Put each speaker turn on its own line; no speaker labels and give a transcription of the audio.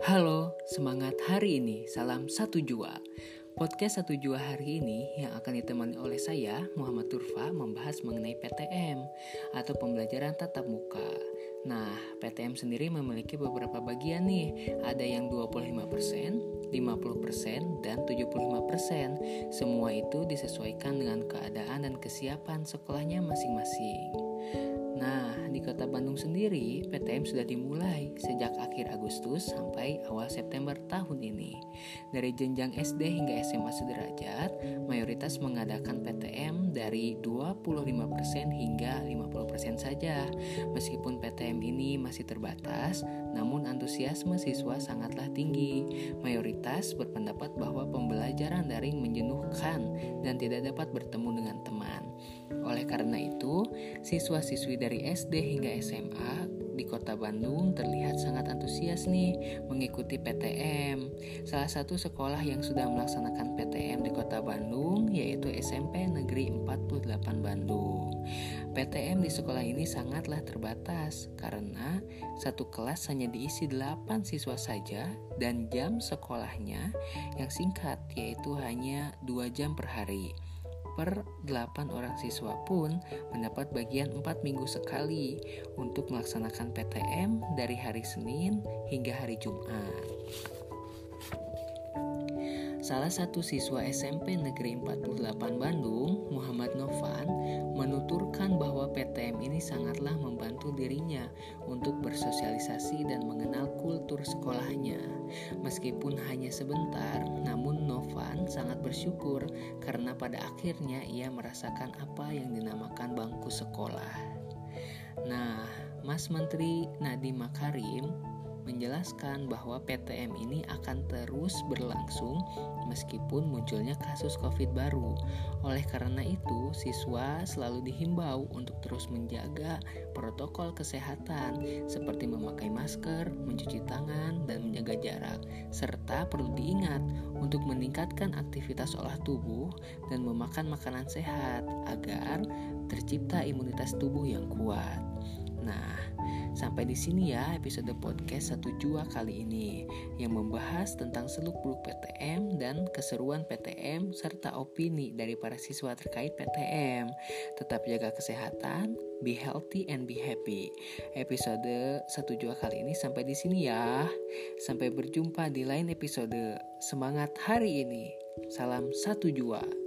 Halo, semangat hari ini. Salam satu jua. Podcast satu jua hari ini yang akan ditemani oleh saya, Muhammad Turfa, membahas mengenai PTM atau pembelajaran tatap muka. Nah, PTM sendiri memiliki beberapa bagian nih. Ada yang 25%, 50%, dan 75%. Semua itu disesuaikan dengan keadaan dan kesiapan sekolahnya masing-masing. Nah, di kota Bandung sendiri, PTM sudah dimulai sejak akhir Agustus sampai awal September tahun ini. Dari jenjang SD hingga SMA sederajat, mayoritas mengadakan PTM dari 25% hingga 50% saja. Meskipun PTM ini masih terbatas, namun antusiasme siswa sangatlah tinggi. Mayoritas berpendapat bahwa pembelajaran daring menjenuhkan dan tidak dapat bertemu dengan teman. Oleh karena itu, siswa-siswi dari SD hingga SMA di kota Bandung terlihat sangat antusias nih mengikuti PTM. Salah satu sekolah yang sudah melaksanakan PTM di kota Bandung yaitu SMP Negeri 48 Bandung. PTM di sekolah ini sangatlah terbatas karena satu kelas hanya diisi 8 siswa saja dan jam sekolahnya yang singkat yaitu hanya 2 jam per hari per 8 orang siswa pun mendapat bagian 4 minggu sekali untuk melaksanakan PTM dari hari Senin hingga hari Jumat. Salah satu siswa SMP Negeri 48 Bandung, Muhammad Novan, menuturkan bahwa PTM ini sangatlah membantu dirinya untuk bersosialisasi dan mengenal kultur sekolahnya. Meskipun hanya sebentar, namun Novan sangat bersyukur karena pada akhirnya ia merasakan apa yang dinamakan bangku sekolah. Nah, Mas Menteri Nadiem Makarim menjelaskan bahwa PTM ini akan terus berlangsung meskipun munculnya kasus COVID baru. Oleh karena itu, siswa selalu dihimbau untuk terus menjaga protokol kesehatan seperti memakai masker, mencuci tangan, dan menjaga jarak. Serta perlu diingat untuk meningkatkan aktivitas olah tubuh dan memakan makanan sehat agar tercipta imunitas tubuh yang kuat. Nah, sampai di sini ya episode podcast satu jua kali ini yang membahas tentang seluk-beluk PTM dan keseruan PTM serta opini dari para siswa terkait PTM. Tetap jaga kesehatan, be healthy and be happy. Episode satu jua kali ini sampai di sini ya. Sampai berjumpa di lain episode. Semangat hari ini. Salam satu jua.